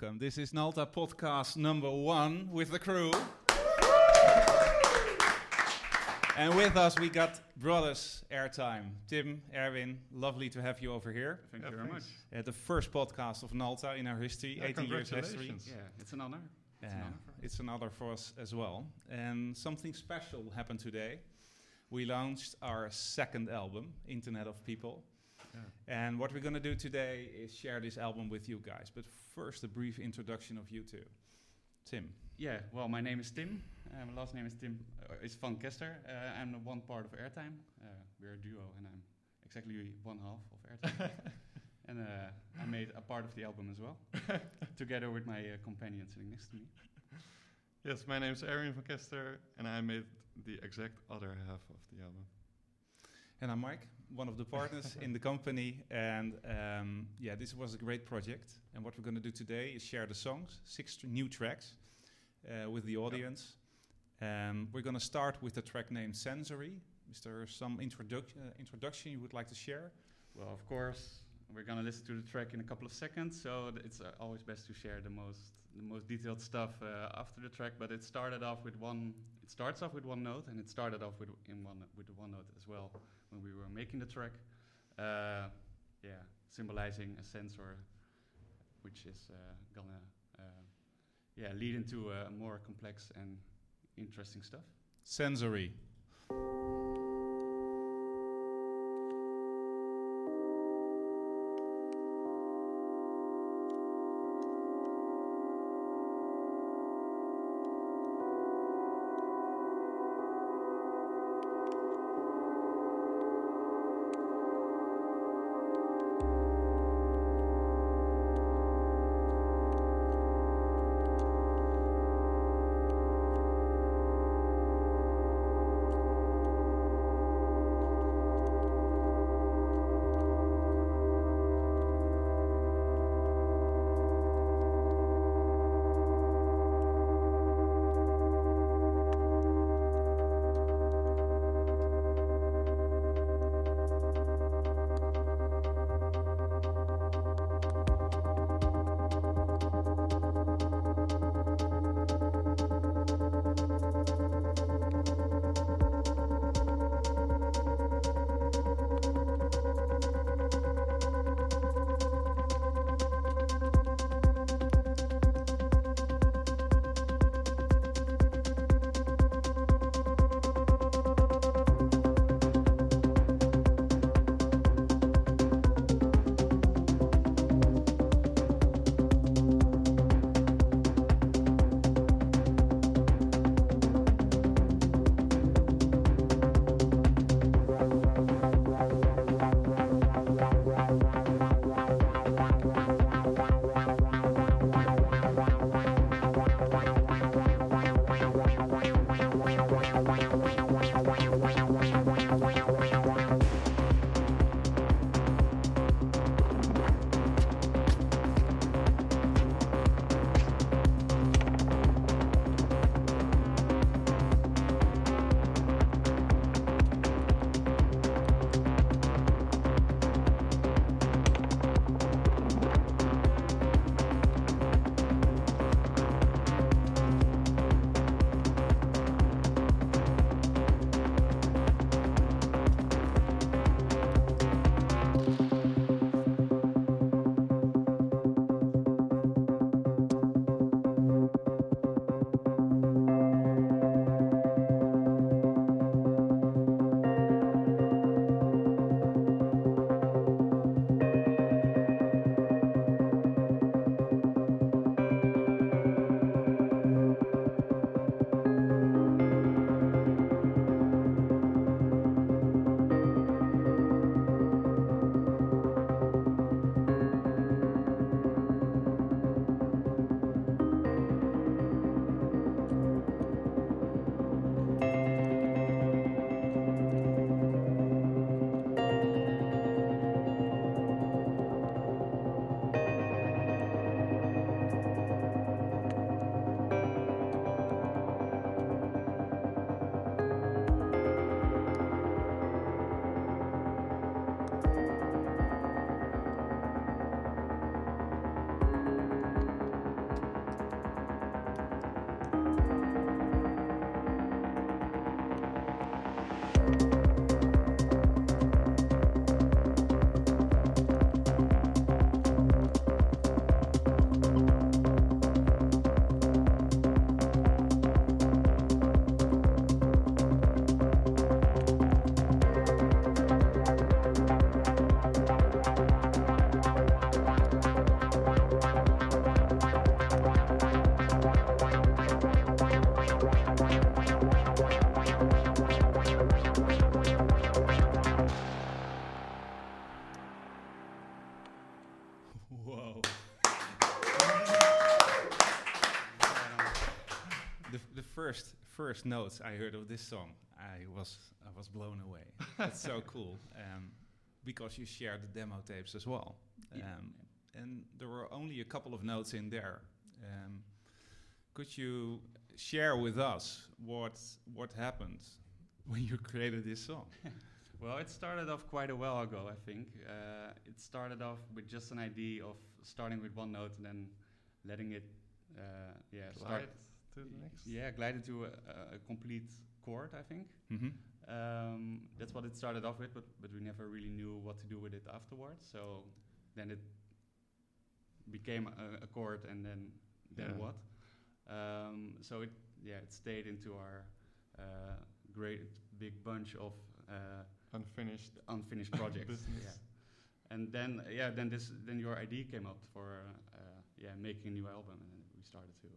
welcome. This is Nalta podcast number one with the crew. and with us, we got brothers airtime. Tim, Erwin, lovely to have you over here. Thank Yeah, you very thanks. much. Uh, the first podcast of Nalta in our history, Yeah, 18 years history. Yeah, it's an honor. It's an honor it's an honor for us as well. And something special happened today. We launched our second album, Internet of People. Yeah. And what we're going to do today is share this album with you guys. But first, a brief introduction of you two. Tim. Yeah, well, my name is Tim. Uh, my last name is Tim. Uh, it's Van Kester. Uh, I'm the one part of Airtime. Uh, we're a duo, and I'm exactly one half of Airtime. and uh, I made a part of the album as well, together with my uh, companion sitting next to me. Yes, my name is Erwin van Kester, and I made the exact other half of the album. And I'm Mike, one of the partners in the company. And um, yeah, this was a great project. And what we're going to do today is share the songs, six tr- new tracks, uh, with the audience. Um, we're going to start with the track named Sensory. Is there some introduc- uh, introduction you would like to share? Well, of course, we're gonna listen to the track in a couple of seconds, so th- it's uh, always best to share the most the most detailed stuff uh, after the track. But it started off with one. It starts off with one note, and it started off with in one with one note as well when we were making the track. Uh, yeah, symbolizing a sensor, which is uh, gonna uh, yeah lead into more complex and interesting stuff. Sensory. First notes I heard of this song, I was I was blown away. That's so cool. Um, because you shared the demo tapes as well. Yeah. Um, and there were only a couple of notes in there. Um, could you share with us what what happened when you created this song? Well, it started off quite a while ago, I think. Uh, it started off with just an idea of starting with one note and then letting it, uh, yeah, start. To the next. Yeah, glide into a, a- a complete chord, I think. Mm-hmm. Um, that's what it started off with, but, but we never really knew what to do with it afterwards. So then it became a, a chord, and then then Yeah. what? Um, so it yeah it stayed into our uh, great big bunch of uh, Unfinished unfinished projects. business. Yeah. And then yeah then this then your idea came up for uh, yeah making a new album, and then we started to.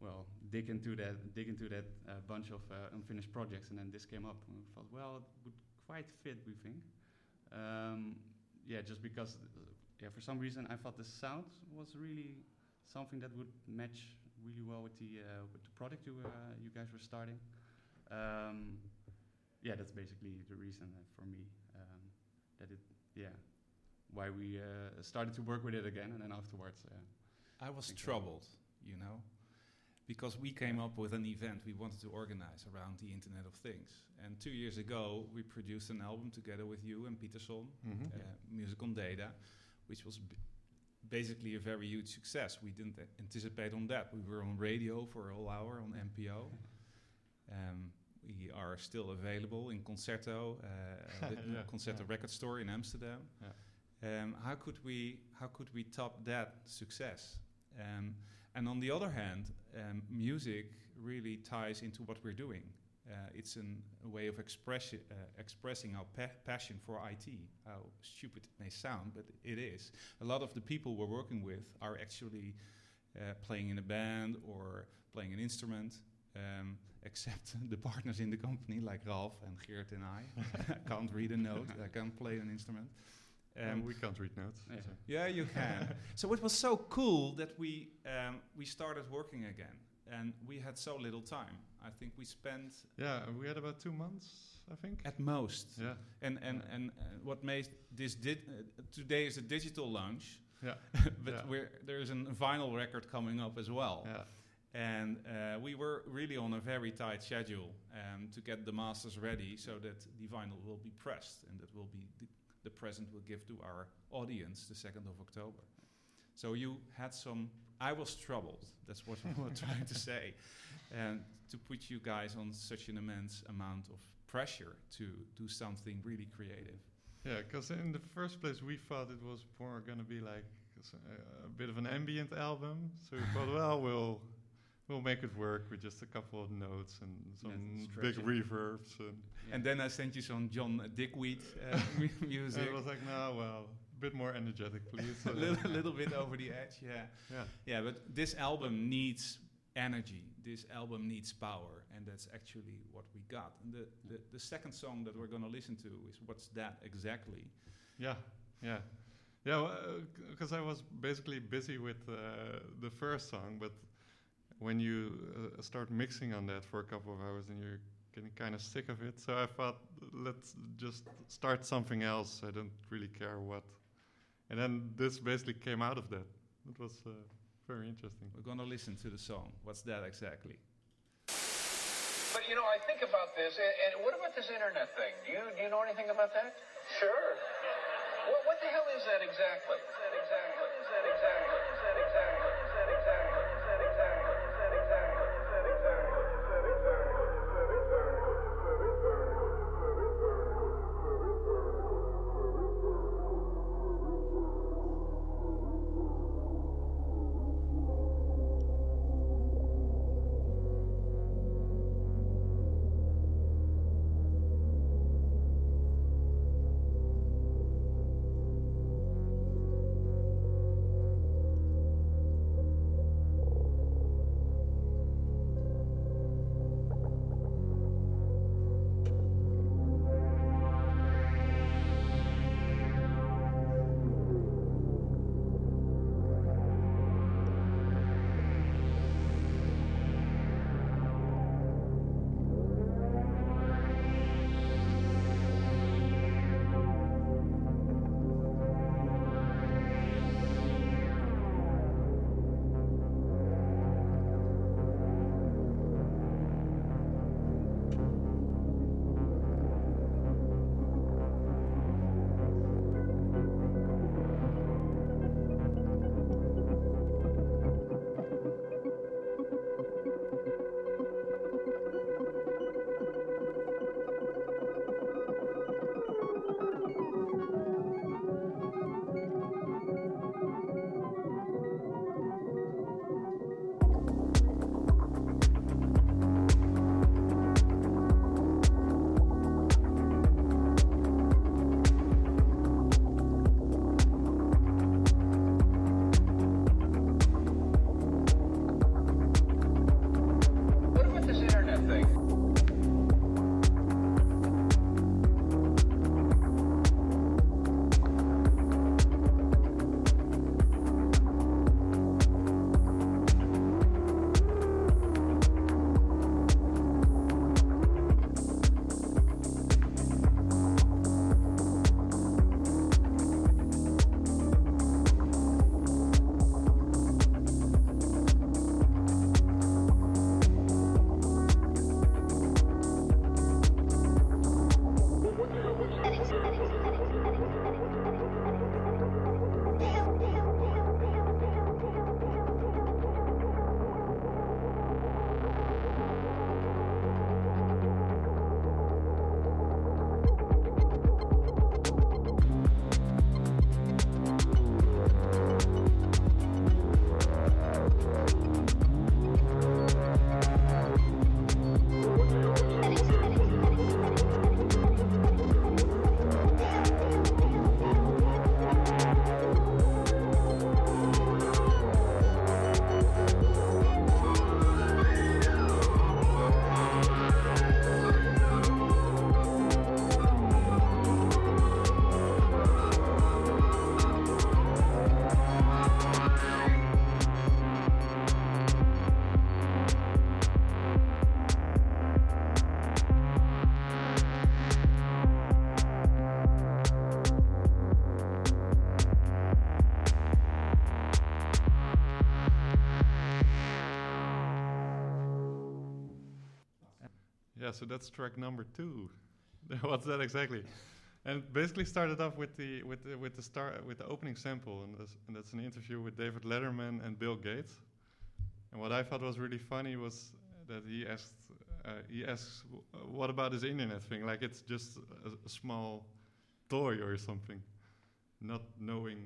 Well, dig into that, dig into that uh, bunch of uh, unfinished projects, and then this came up, and we thought, well, it would quite fit, we think. Um, yeah, just because, uh, yeah, for some reason I thought the sound was really something that would match really well with the uh, with the product you uh, you guys were starting. Um, yeah, that's basically the reason uh, for me um, that it, yeah, why we uh, started to work with it again, and then afterwards. Uh, I was troubled, you know, because we came up with an event we wanted to organize around the Internet of Things. And two years ago, we produced an album together with you and Peterson, Mhm. uh, Music on Data, which was b- basically a very huge success. We didn't a- anticipate on that. We were on radio for a whole hour on NPO. Um, we are still available in Concerto, uh, the Yeah, Concerto yeah. Record Store in Amsterdam. Um, how could we how could we top that success? Um, and on the other hand, um, music really ties into what we're doing. Uh, it's an, a way of expressi- uh, expressing our pa- passion for IT. How stupid it may sound, but it is. A lot of the people we're working with are actually uh, playing in a band or playing an instrument. Um, except the partners in the company like Ralph and Geert and I. I can't read a note. I can't play an instrument. And Um, we can't read notes. Yeah. so- yeah, you can. so it was so cool that we um, we started working again, and we had so little time. I think we spent Yeah, we had about two months, I think. at most. yeah, And and Yeah. and uh, what made this did uh, today is a digital launch, yeah, but Yeah. we're, there's a vinyl record coming up as well. yeah. And uh, we were really on a very tight schedule um, to get the masters ready so that the vinyl will be pressed and that will be the, present we'll give to our audience the 2nd of October. So you had some, I was troubled, that's what we were trying to say, and to put you guys on such an immense amount of pressure to do something really creative. Yeah, because in the first place we thought it was more going to be like uh, a bit of an ambient album. So we thought, well, we'll we'll make it work with just a couple of notes and some big reverbs. And, yeah. And then I sent you some John Digweed uh, mu- and music. it was like, no, well, a bit more energetic, please. a little, little bit over the edge, yeah. yeah, Yeah, but this album needs energy. This album needs power, and that's actually what we got. And the, the, the second song that we're going to listen to is What's That Exactly? yeah, yeah. Yeah, because I was basically busy with uh, the first song, but when you uh, start mixing on that for a couple of hours, then you're getting kind of sick of it. So I thought, let's just start something else. I don't really care what. And then this basically came out of that. It was uh, very interesting. We're going to listen to the song. What's that exactly? But you know, I think about this, and, and what about this internet thing? Do you do you know anything about that? Sure. What, what the hell is that exactly? Is that exactly? So that's track number two. What's that exactly? And basically started off with the with the, with the start with the opening sample, and that's, and that's an interview with David Letterman and Bill Gates. And what I thought was really funny was that he asked uh, he asks, "What about this internet thing? Like it's just a, a small toy or something." Not knowing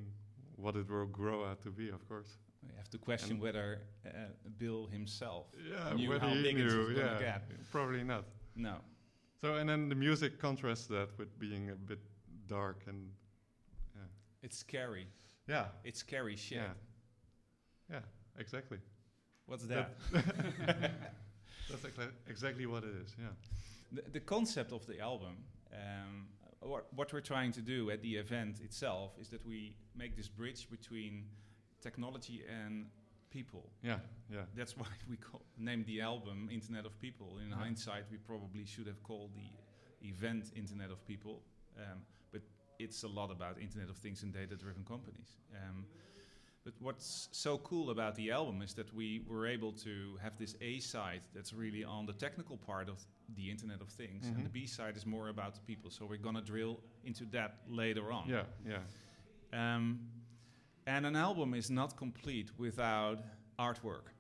what it will grow out to be, of course. We have to question And- whether uh, Bill himself Yeah, knew how big it was gonna get. probably not. No. So and then the music contrasts that with being a bit dark and yeah, It's scary. yeah, It's scary shit. yeah, yeah, exactly. What's That- that? That's exactly, exactly what it is. Yeah, the, the concept of the album, um, what, what we're trying to do at the event itself is that we make this bridge between technology and people. yeah, yeah, That's why we call, named the album Internet of People. In Yeah. hindsight, we probably should have called the event Internet of People. Um, but it's a lot about Internet of Things and data driven companies. Um, but what's so cool about the album is that we were able to have this A side that's really on the technical part of the Internet of Things, and the Mhm. B side is more about the people. So we're gonna drill into that later on. yeah, yeah. Um, and an album is not complete without artwork.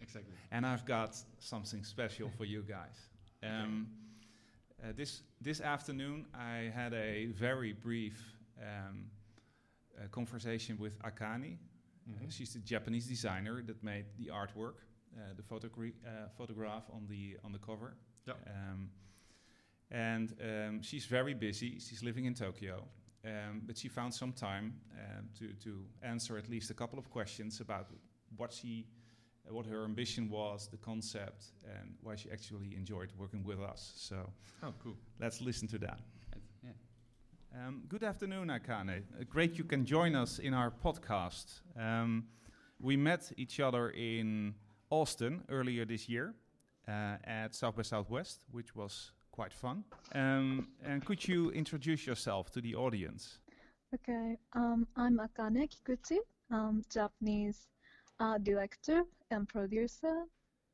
Exactly. And I've got something special for you guys. Um, uh, this this afternoon, I had a very brief um, uh, conversation with Akane. Mhm. Uh, she's the Japanese designer that made the artwork, uh, the photogra- uh, photograph on the on the cover. Yep. Um, and um, she's very busy. She's living in Tokyo, um, but she found some time um, to to answer at least a couple of questions about what she, uh, what her ambition was, the concept, and why she actually enjoyed working with us. So Oh, cool. let's listen to that. Yeah. Um, good afternoon, Akane. Uh, great you can join us in our podcast. Um, we met each other in Austin earlier this year uh, at South by Southwest, which was quite fun. Um, and could you introduce yourself to the audience? Okay, um, I'm Akane Kikuchi, um, Japanese art director and producer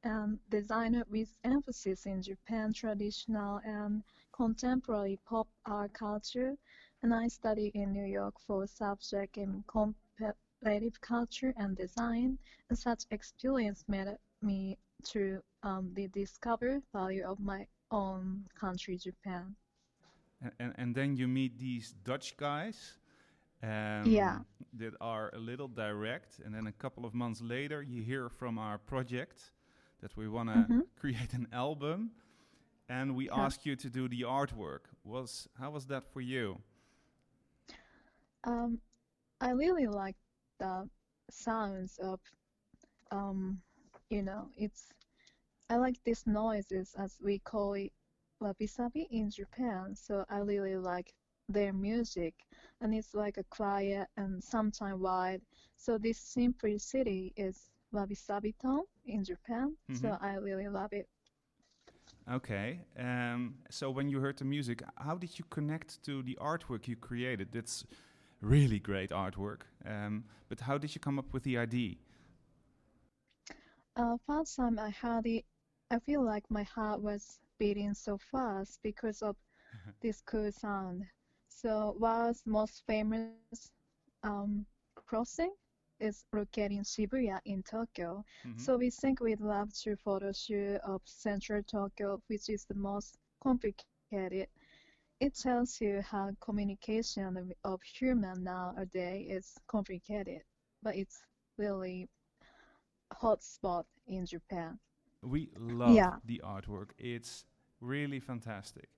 and designer with emphasis in Japan traditional and contemporary pop art culture. And I study in New York for subject in comparative culture and design. And such experience made me to um, the discover value of my own country, Japan. And, and, and then you meet these Dutch guys. Um, Yeah. That are a little direct, and then a couple of months later, you hear from our project that we want to Mhm. create an album, and we Yeah. ask you to do the artwork. Was how was that for you? Um, I really like the sounds of, um, you know, it's, I like these noises as we call it wabi-sabi in Japan. So I really like their music, and it's like a quiet and sometimes wild. So this simplicity is wabi-sabi tone in Japan. So Mhm. I really love it. Okay. Um, so when you heard the music, how did you connect to the artwork you created? That's really great artwork. Um, but how did you come up with the idea? Uh, first time I heard it, I feel like my heart was beating so fast because of this cool sound. So, whilst most famous um, crossing is located in Shibuya in Tokyo, Mhm. so we think we'd love to photo shoot of Central Tokyo, which is the most complicated. It tells you how communication of, of human nowadays is complicated, but it's really hot spot in Japan. We love Yeah. the artwork. It's really fantastic,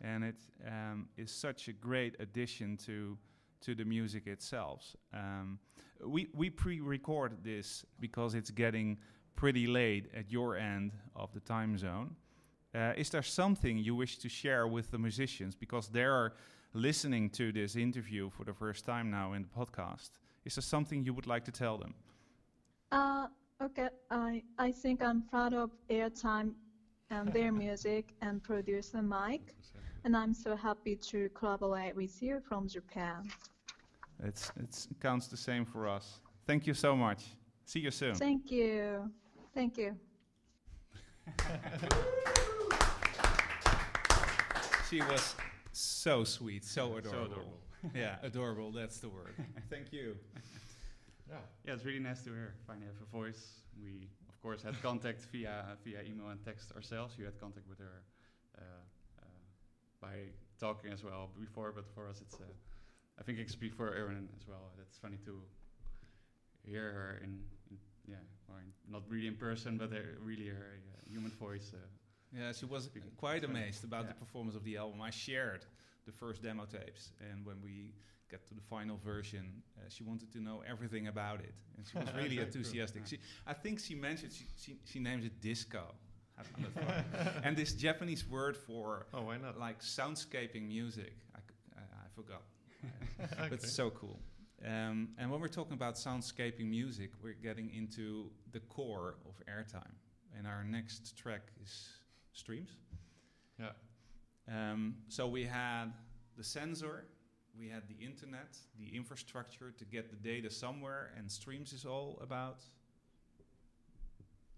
and it um, is such a great addition to to the music itself. Um, we we pre-record this because it's getting pretty late at your end of the time zone. Uh, is there something you wish to share with the musicians because they are listening to this interview for the first time now in the podcast? Is there something you would like to tell them? Uh, okay, I I think I'm proud of Airtime and their music and producer Mike, and I'm so happy to collaborate with you from Japan. It's it's it counts the same for us. Thank you so much. See you soon. Thank you. Thank you. she was so sweet, so adorable. So adorable. adorable. yeah, adorable. That's the word. Thank you. Yeah. Yeah, it's really nice to hear. Finally have a voice. We, of course, had contact via via email and text ourselves. You had contact with her uh, uh, by talking as well before, but for us, it's. Uh, I think I can speak for Erwin as well. It's funny to hear her in, in yeah, or in, not really in person, but uh, really her uh, human voice. Uh, Yeah, she was quite amazed about the performance of the album. I shared the first demo tapes, and when we got to the final version, uh, she wanted to know everything about it, and she was really enthusiastic. She, I think she mentioned she, she, she names it disco. I found it fun. and this Japanese word for Oh, why not? like soundscaping music, I forgot. Okay. But it's so cool. Um, and when we're talking about soundscaping music, we're getting into the core of airtime. And our next track is Streams. Yeah. Um, so we had the sensor, we had the internet, the infrastructure to get the data somewhere, and Streams is all about.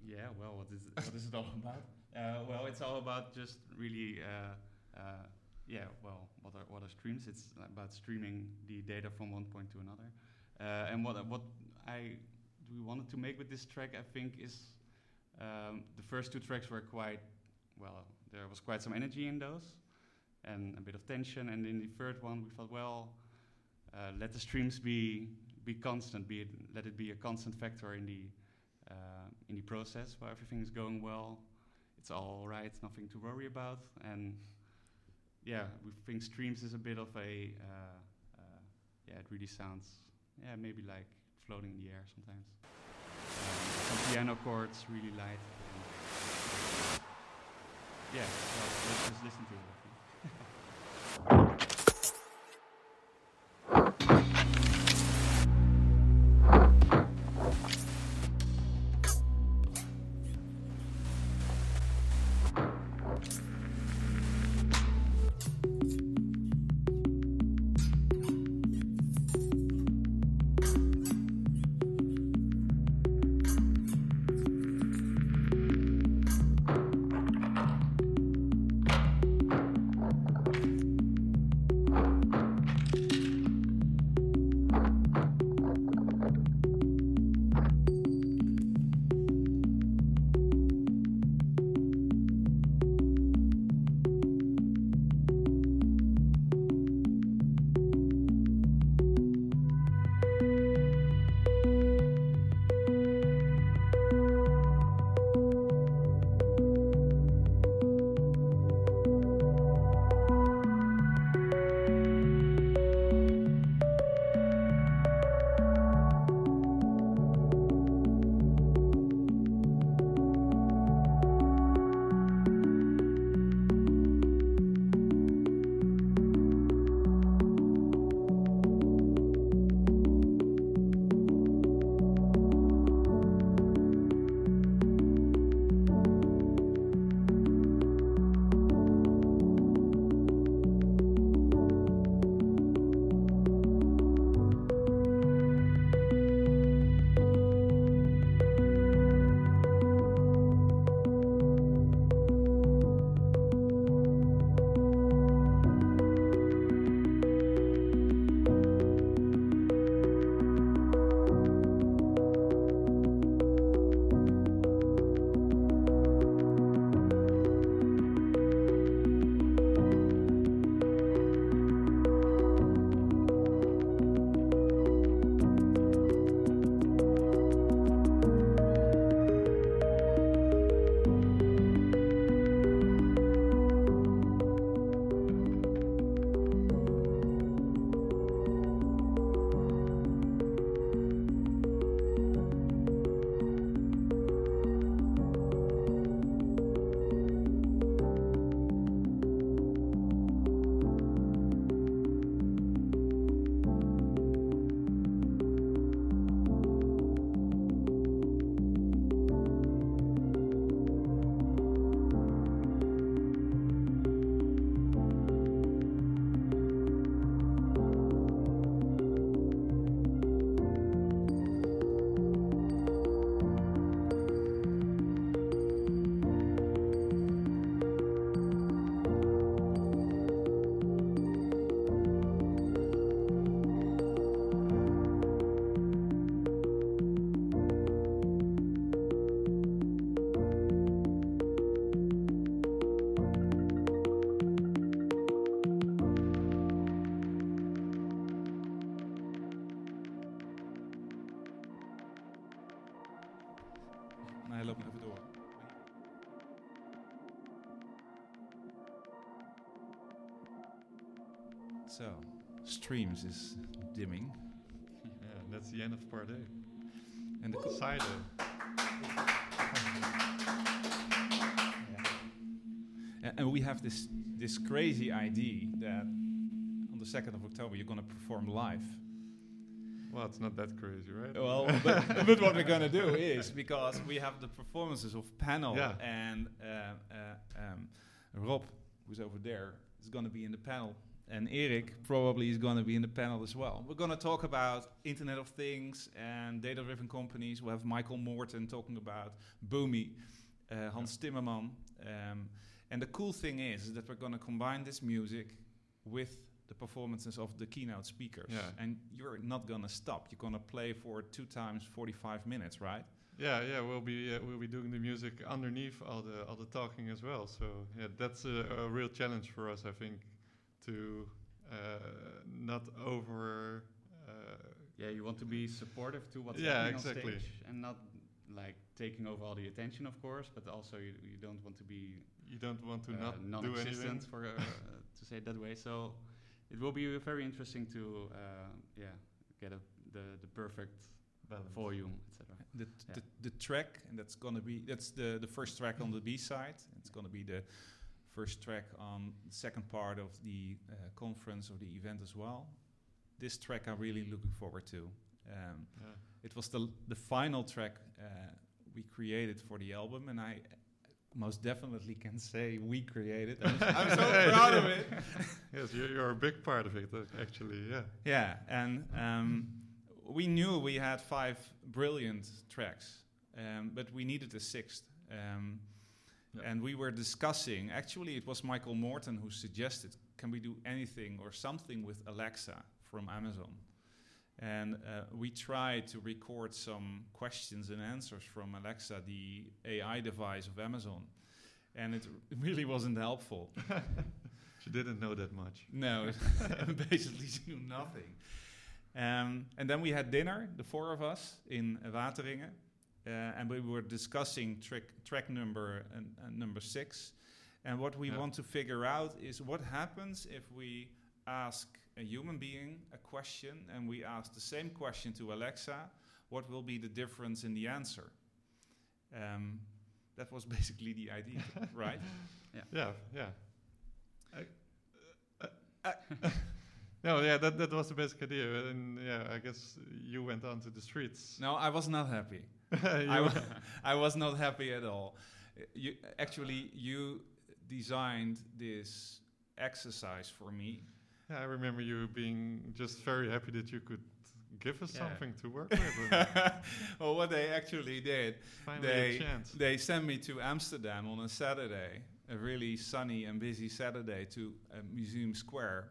Yeah, well, what is it, what is it all about? Uh, well, it's all about just really, uh, uh, yeah. Well, what are what are streams? It's about streaming the data from one point to another. Uh, and what what I we wanted to make with this track, I think, is um, the first two tracks were quite well. There was quite some energy in those, and a bit of tension. And in the third one, we thought, well, uh, let the streams be be constant. Be it, let it be a constant factor in the uh, in the process where everything is going well. It's all right, nothing to worry about. And yeah, we think streams is a bit of a uh, uh, yeah, it really sounds yeah maybe like floating in the air sometimes. Um, some piano chords, really light. Yeah, let's just listen to it. Thank you. En hij loopt nog even door. So, streams is dimming. Yeah, that's the end of part A. And the co- Side. A- and we have this this crazy idea that on the second of October you're going to perform live. Well, it's not that crazy, right? Well, but, but what we're going to do is because we have the performances of panel Yeah. and uh, uh, um, Rob, who's over there, is going to be in the panel, and Eric probably is going to be in the panel as well. We're going to talk about Internet of Things and data-driven companies. We have Michael Morton talking about Boomi, uh, Hans Timmerman, um, and the cool thing is, is that we're going to combine this music with the performances of the keynote speakers. Yeah. And you're not going to stop. You're going to play for two times 45 minutes, right? Yeah, yeah, we'll be uh, we'll be doing the music underneath all the all the talking as well. So yeah, that's a, a real challenge for us, I think, to uh, not over. Uh, Yeah, you want to be supportive to what's Yeah, happening exactly. on stage and not like taking over all the attention, of course, but also you, you don't want to be you don't want to uh, not do anything. non-existent, for uh, to say it that way. So it will be very interesting to uh, yeah get a, the the perfect Balance. volume, etc. The, Yeah. the, the track, and that's going to be that's the the first track on the B side. It's going to be the first track on the second part of the uh, conference or the event as well. This track I'm really looking forward to. Um, Yeah. it was the the final track uh, we created for the album, and I most definitely can say we created. I'm, I'm so proud of it. yes, you're, you're a big part of it, uh, actually. Yeah. Yeah, and um, we knew we had five brilliant tracks, um, but we needed a sixth. Um, Yeah. And we were discussing, actually, it was Michael Morton who suggested, can we do anything or something with Alexa from Amazon? And uh, we tried to record some questions and answers from Alexa, the AI device of Amazon. And it really wasn't helpful. She didn't know that much. No, basically she knew nothing. Um, and then we had dinner, the four of us, in Wateringen. Uh, and we were discussing track, track number uh, uh, number six. And what we Yeah. want to figure out is what happens if we ask a human being a question and we ask the same question to Alexa, what will be the difference in the answer? Um, that was basically the idea, right? Yeah, yeah. I, uh, uh, no, yeah, that, that was the basic idea. And yeah, I guess you went on to the streets. No, I was not happy. You- I, wa- I was not happy at all. Uh, You, actually, you designed this exercise for me. I remember you being just very happy that you could give us Yeah. something to work with. well, what they actually did, Finally they they sent me to Amsterdam on a Saturday, a really sunny and busy Saturday, to uh, Museum Square,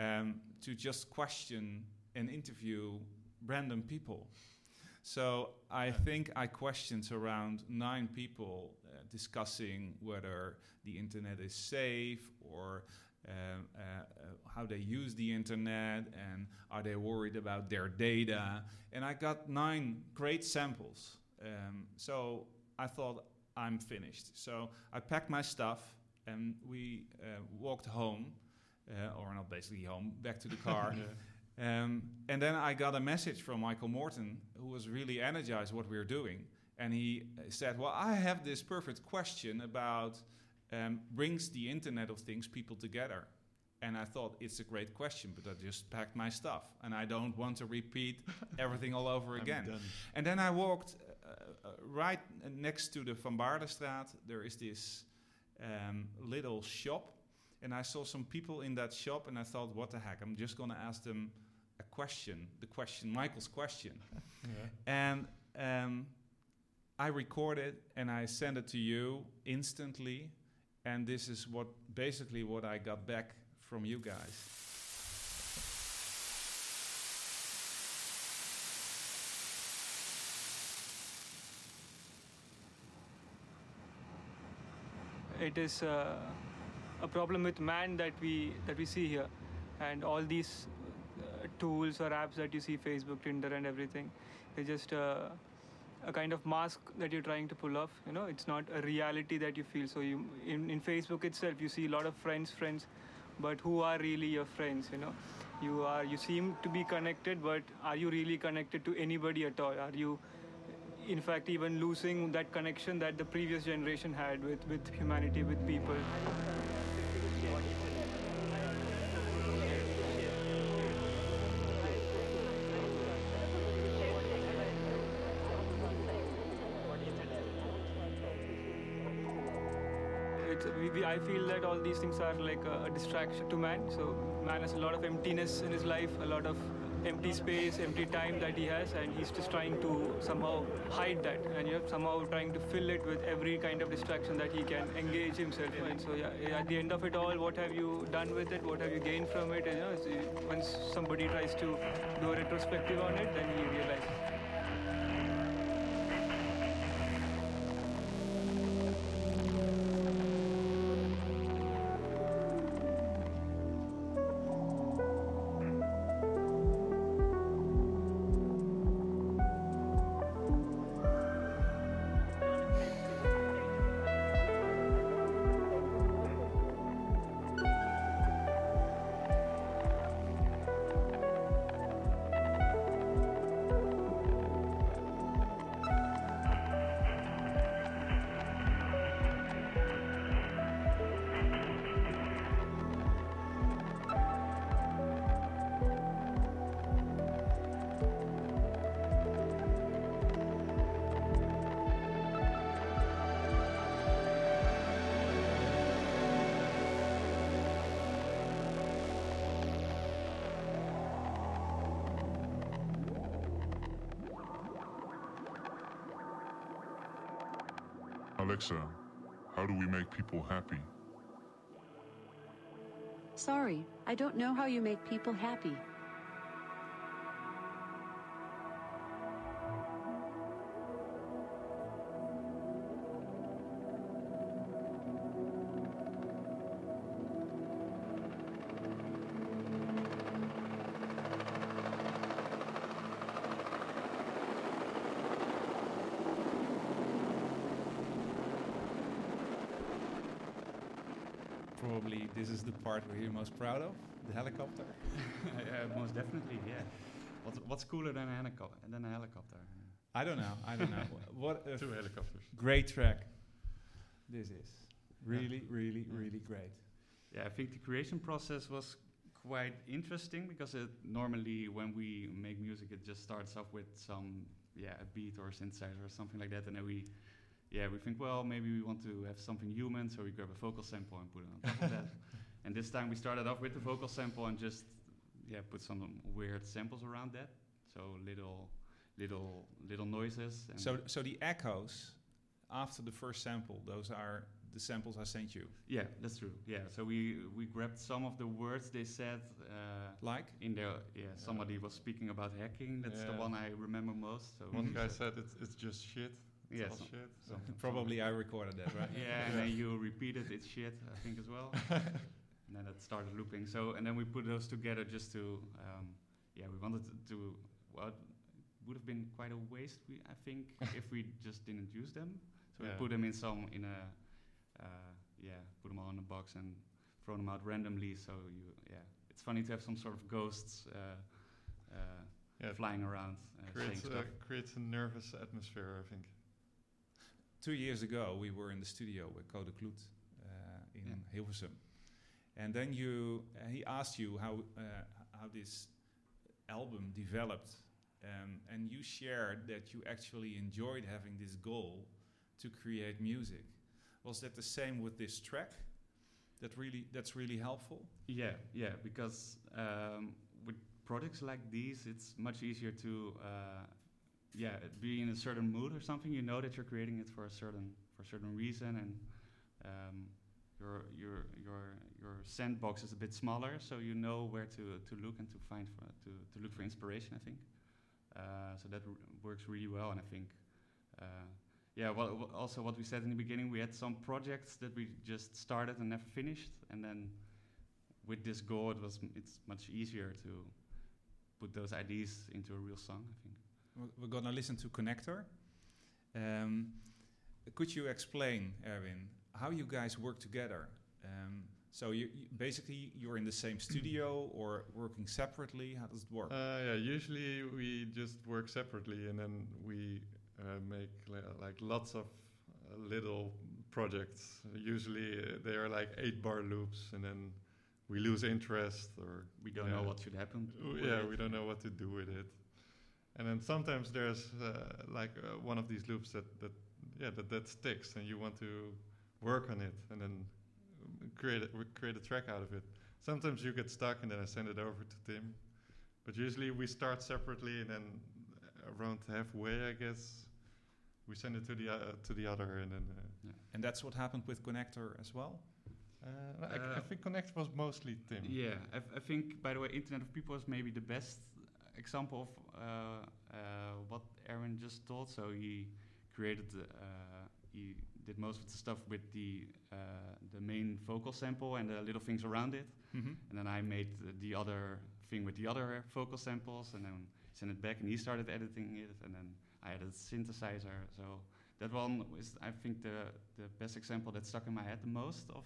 um, to just question and interview random people. So I think I questioned around nine people uh, discussing whether the internet is safe or um, uh, uh, how they use the internet and are they worried about their data. And I got nine great samples. Um, so I thought I'm finished. So I packed my stuff and we uh, walked home, uh, or not basically home, back to the car. Yeah. Um, and then I got a message from Michael Morton, who was really energized what we were doing. And he said, "Well, I have this perfect question about um, brings the Internet of Things people together." And I thought it's a great question, but I just packed my stuff, and I don't want to repeat everything all over again. And then I walked uh, uh, right next to the Van Baerlestraat. There is this um, little shop, and I saw some people in that shop, and I thought, what the heck? I'm just going to ask them a question, the question, Michael's question. Yeah. And um, I recorded and I sent it to you instantly. And this is what basically what I got back from you guys. it is uh, a problem with man that we that we see here and all these uh, tools or apps that you see facebook tinder and everything they just uh, a kind of mask that you're trying to pull off. You know, it's not a reality that you feel. So you in, in Facebook itself, you see a lot of friends, friends, but who are really your friends? You know, you are you seem to be connected, but are you really connected to anybody at all? Are you in fact even losing that connection that the previous generation had with, with humanity, with people? I feel that all these things are like a, a distraction to man. So man has a lot of emptiness in his life, a lot of empty space, empty time that he has, and he's just trying to somehow hide that, and you know, somehow trying to fill it with every kind of distraction that he can engage himself in. So yeah, at the end of it all, what have you done with it? What have you gained from it? And, you know, once somebody tries to do a retrospective on it, then he realizes. Alexa, how do we make people happy? Sorry, I don't know how you make people happy. Part where you're most proud of, the helicopter. yeah, most definitely, yeah. What's, what's cooler than a, helicopter? than a helicopter? I don't know. I don't know. what Two helicopters. great track this is. Really, really, really great. Yeah, I think the creation process was quite interesting because it normally when we make music, it just starts off with some yeah a beat or a synthesizer or something like that, and then we yeah we think well maybe we want to have something human, so we grab a vocal sample and put it on top of that. And this time we started off with the vocal sample and just yeah put some weird samples around that, so little little little noises. And So, so the echoes after the first sample, those are the samples I sent you. yeah, that's true. Yeah, so we we grabbed some of the words they said. Uh, Like? in there, yeah, somebody was speaking about hacking. That's the one I remember most. So One guy said- said it's, it's just shit. It's Yeah, all so- shit. so- Probably I recorded that, right? yeah, and then you repeated it's shit, I think as well. and then it started looping. So and then we put those together just to, um, yeah, we wanted to, to well, it would have been quite a waste, we, I think, if we just didn't use them. So Yeah. we put them in some in a, uh, yeah, put them all in a box and throw them out randomly. So you, yeah, it's funny to have some sort of ghosts. Uh, uh, Yeah, flying around, uh, saying creates, uh, creates a nervous atmosphere, I think. Two years ago, we were in the studio with Code Kloet uh, in Yeah. Hilversum, and then you uh, he asked you how uh, how this album developed, um, and you shared that you actually enjoyed having this goal to create music. Was that the same with this track? That really that's really helpful. Yeah, yeah, because um, with projects like these, it's much easier to, uh, yeah, be in a certain mood or something. You know that you're creating it for a certain for a certain reason, and um, your your your your sandbox is a bit smaller, so you know where to to look and to find for, to to look for inspiration. I think uh, so that works really well, and I think. Uh, yeah, well, also what we said in the beginning, we had some projects that we just started and never finished, and then with this goal, it was it's much easier to put those ideas into a real song. I think. We're- We're gonna listen to Connector, Um, could you explain, Erwin, how you guys work together? Um, so you, you basically you're in the same studio or working separately. How does it work? Uh, yeah, usually we just work separately, and then we uh, make li- like lots of uh, little projects. Usually uh, they are like eight bar loops, and then we lose interest, or We don't yeah. know what should happen. With yeah, it. we don't know what to do with it. And then sometimes there's uh, like uh, one of these loops that, that yeah that, that sticks, and you want to work on it, and then create a, w- create a track out of it. Sometimes you get stuck, and then I send it over to Tim. But usually we start separately, and then around halfway, I guess, we send it to the uh, to the other, and then. Uh, and that's what happened with Connector as well. uh, I, I think Connect was mostly Tim. Yeah, I, I think, by the way, Internet of People is maybe the best example of uh, uh, what Erwin just told. So he created, uh, he did most of the stuff with the the main vocal sample and the little things around it, Mm-hmm. and then I made the, the other thing with the other vocal samples, and then sent it back, and he started editing it, and then I added a synthesizer. So that one is, I think, the the best example that stuck in my head the most of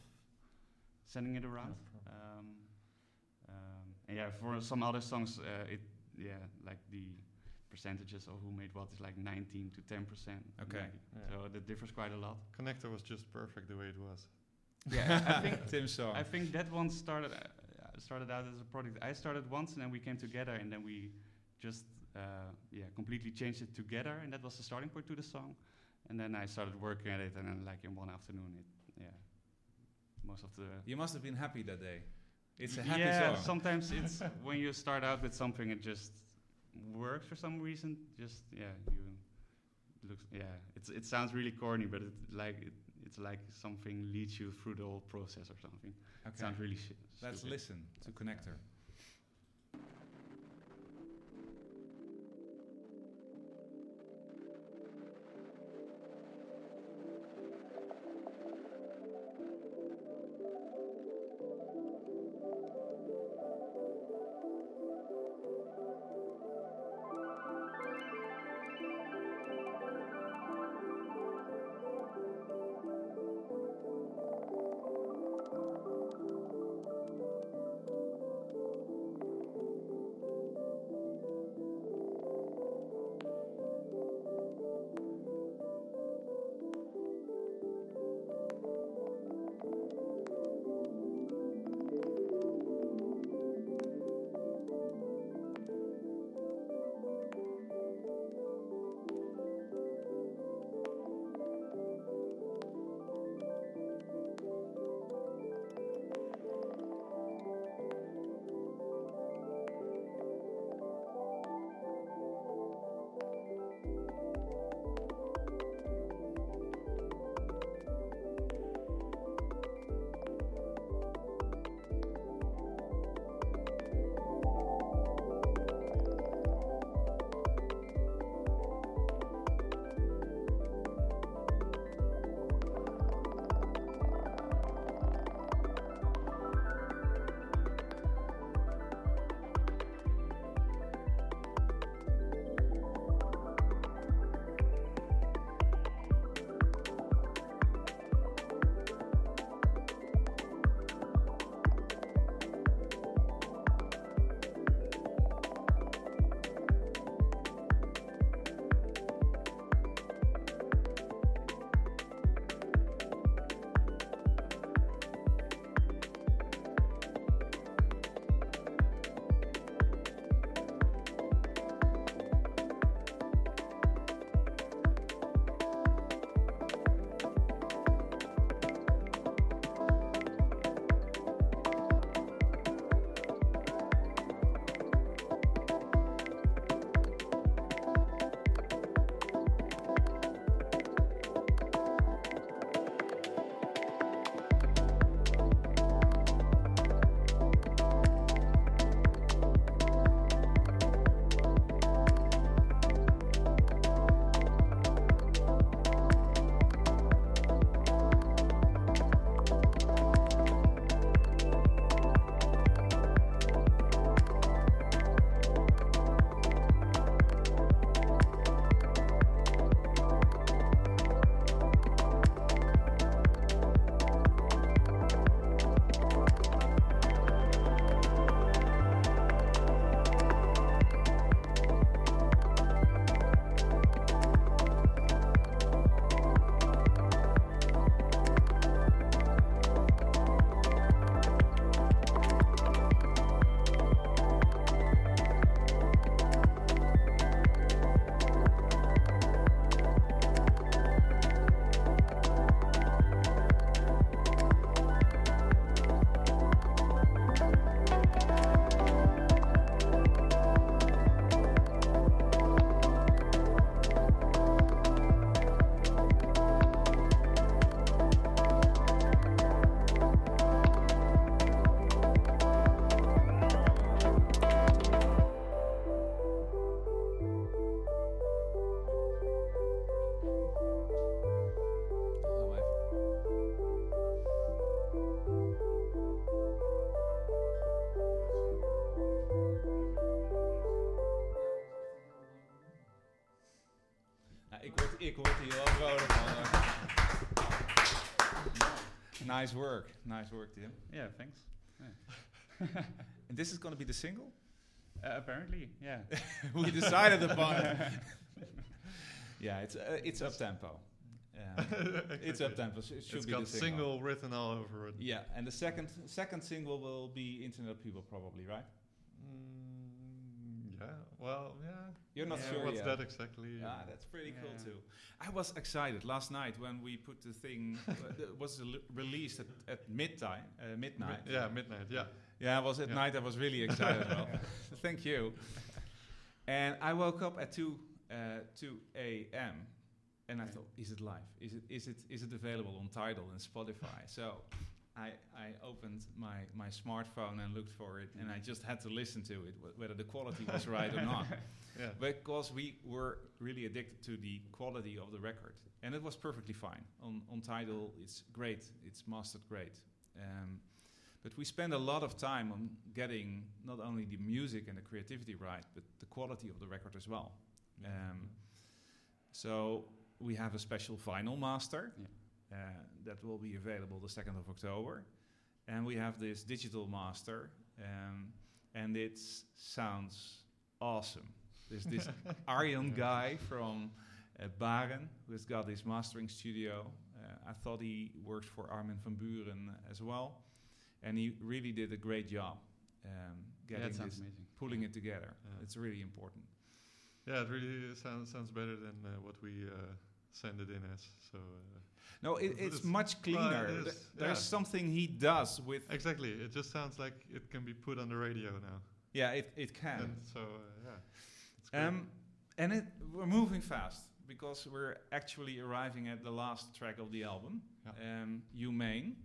sending it around. Um, um, and yeah, for some other songs, uh, it yeah, like the percentages of who made what is like 19 to 10 percent. Okay. Yeah. So that differs quite a lot. Connector was just perfect the way it was. Yeah, I think Tim's song. I think that one started uh, started out as a project. I started once, and then we came together, and then we just uh, yeah completely changed it together, and that was the starting point to the song. And then I started working at it, and then like in one afternoon, it yeah, most of the you must have been happy that day. It's a happy yeah, song. sometimes it's when you start out with something, it just works for some reason. Just yeah, you looks yeah. It's it sounds really corny, but it like it, it's like something leads you through the whole process or something. It sounds really shit. Let's listen to Connector. equal to your wel. Nice work. Nice work, Tim. Yeah, thanks. Yeah. and this is going to be the single? Uh, apparently, yeah. we decided upon it. yeah, it's uh, it's up tempo. Yeah. it's up tempo. So it should it's be got the single. single written all over it. Yeah, and the second second single will be Internet People probably, right? Yeah. Well, yeah. You're not Yeah, sure What's yet. that exactly? Ah, that's pretty cool too. I was excited last night when we put the thing. uh, it was released at, at midnight. Uh, Mi- midnight. yeah, midnight. Yeah. Yeah, it was at Yeah. night. I was really excited. well, thank you. And I woke up at two uh, two a.m. and I thought, is it live? Is it is it is it available on Tidal and Spotify? so. I, I opened my, my smartphone and looked for it, and I just had to listen to it, wh- whether the quality was right or not Yeah. because we were really addicted to the quality of the record, and it was perfectly fine. On on Tidal, it's great, it's mastered great. Um, but we spend a lot of time on getting not only the music and the creativity right, but the quality of the record as well. Um, so we have a special vinyl master Yeah. Uh, that will be available the second of October, and we have this digital master, um, and it sounds awesome. There's this Arjan guy from uh, Baren who's got his mastering studio. Uh, I thought he worked for Armin van Buuren as well, and he really did a great job um, getting that sounds this, amazing. pulling it together. Yeah. It's really important. Yeah, it really sounds sounds better than uh, what we uh, send it in as. So uh, No, it, It's- it's, much cleaner. it Th- There's yeah. something he does with. exactly, it just sounds like it can be put on the radio now. Yeah, it, it can. And so uh, yeah. Um, and it, we're moving fast because we're actually arriving at the last track of the album, Yeah. um, Humane.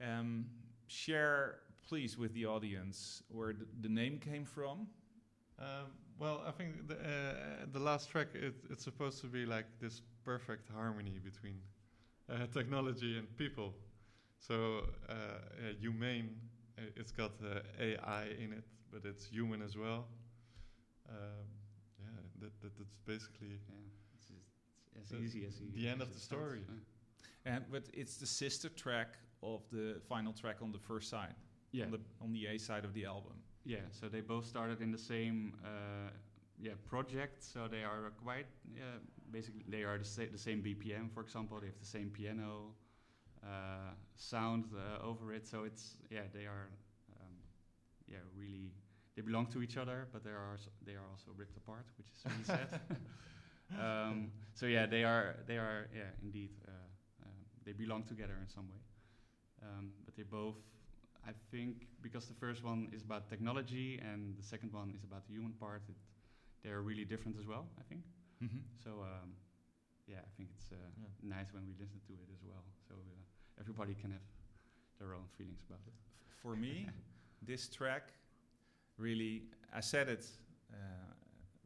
Um, share, please, with the audience where th- the name came from. Um, well, I think the, uh, the last track it, it's supposed to be like this perfect harmony between uh, technology and people. So uh, uh, humane, uh, it's got uh, AI in it, but it's human as well. Um, yeah, that, that that's basically Yeah, it's, it's as easy as the end as of the story. Yeah. And but it's the sister track of the final track on the first side, Yeah. on the on the A side of the album. Yeah, so they both started in the same uh, yeah project. So they are quite yeah basically they are the, sa- the same BPM, for example. They have the same piano uh, sound uh, over it. So it's yeah they are um, yeah really they belong to each other, but they are also, they are also ripped apart, which is really sad. um, so yeah, they are they are yeah indeed uh, uh, they belong together in some way. Um, but they both I think because the first one is about technology and the second one is about the human part, it, they are really different as well. I think Mm-hmm. so. Um, yeah, I think it's uh, Yeah. nice when we listen to it as well, so uh, everybody can have their own feelings about it. For me, this track really, I said it uh,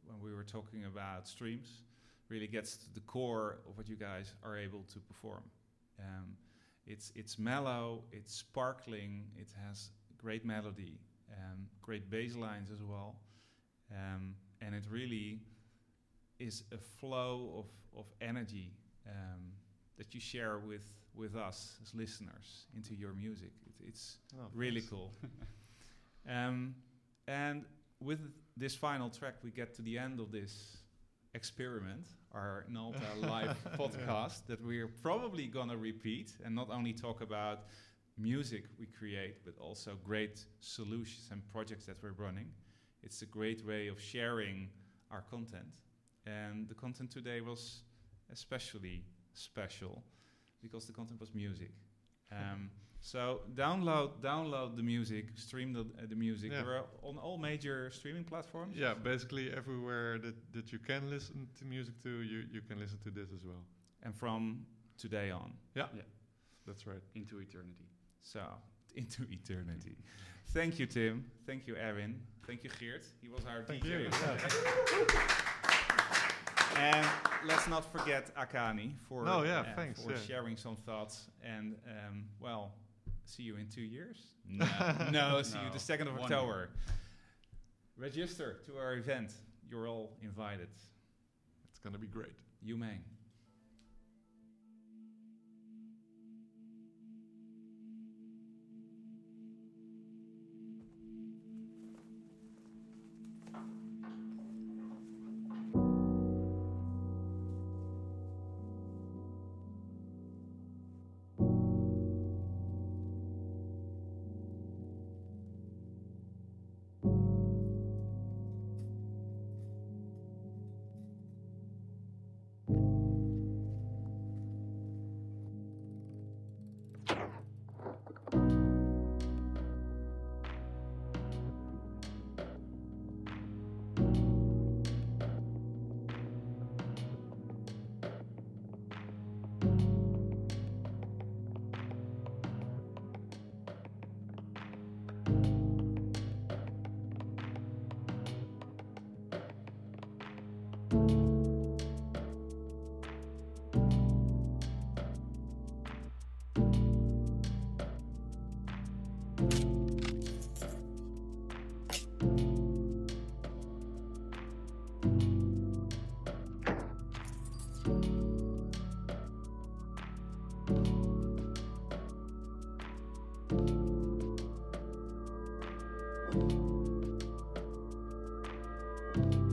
when we were talking about streams, really gets to the core of what you guys are able to perform. Um, it's it's mellow, it's sparkling, it has great melody, um, great bass lines as well, um, and it really is a flow of of energy um, that you share with with us as listeners into your music. It, it's Oh, really cool. um, and with this final track, we get to the end of this experiment, our Nalta live podcast, that we're probably gonna repeat and not only talk about music we create, but also great solutions and projects that we're running. It's a great way of sharing our content. And the content today was especially special because the content was music. Um, so download download the music, stream the, uh, the music. Yeah. We're on all major streaming platforms. Yeah, basically everywhere that, that you can listen to music to, you, you can listen to this as well. And from today on, Yeah. yeah. That's right. Into eternity. so into eternity. Thank you, Tim. Thank you, Erwin. Thank you, Geert. He was our Thank DJ. you. yesterday. And let's not forget Akane for No, yeah, uh, thanks, for yeah. sharing some thoughts. And um, well, see you in two years. No, no, see you the second of one October. Register to our event. You're all invited. It's going to be great. Humane. you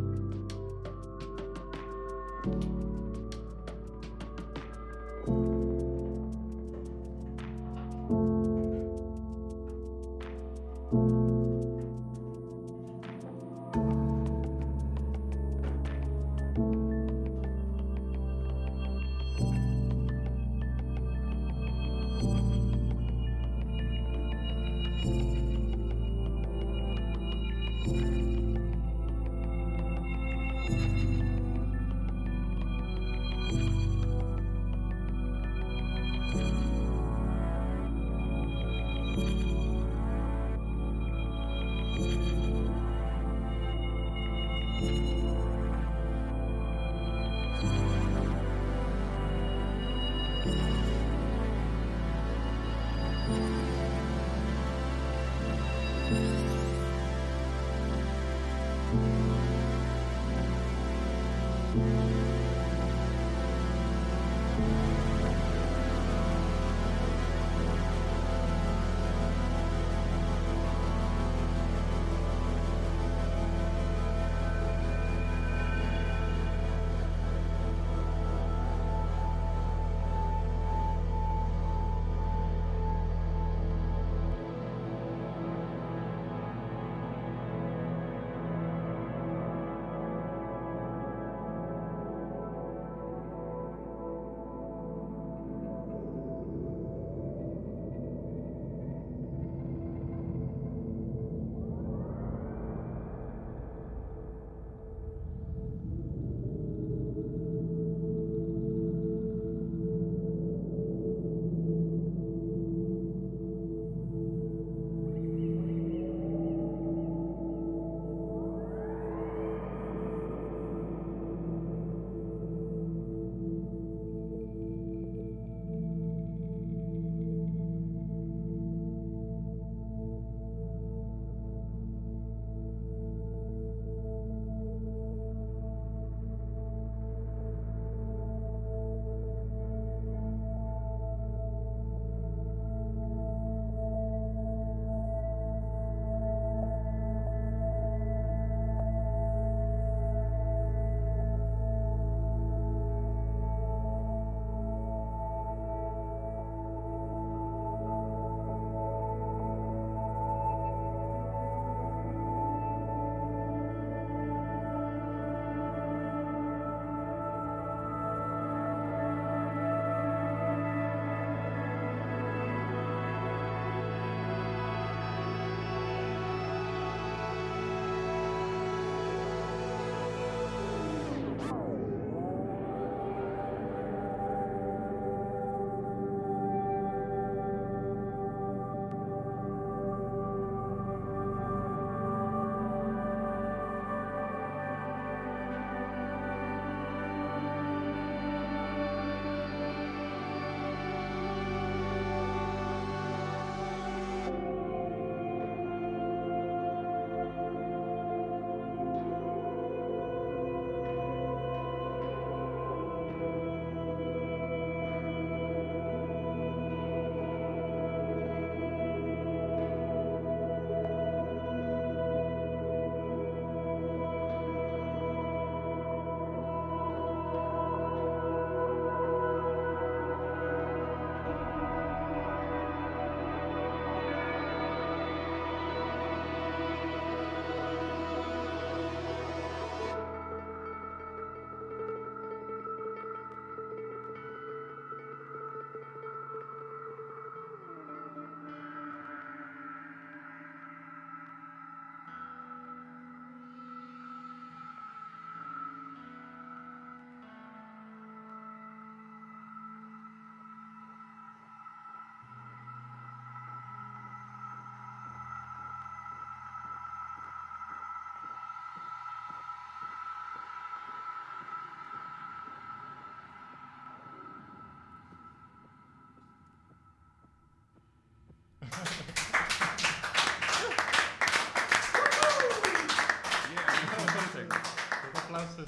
Applaus is.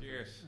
Cheers.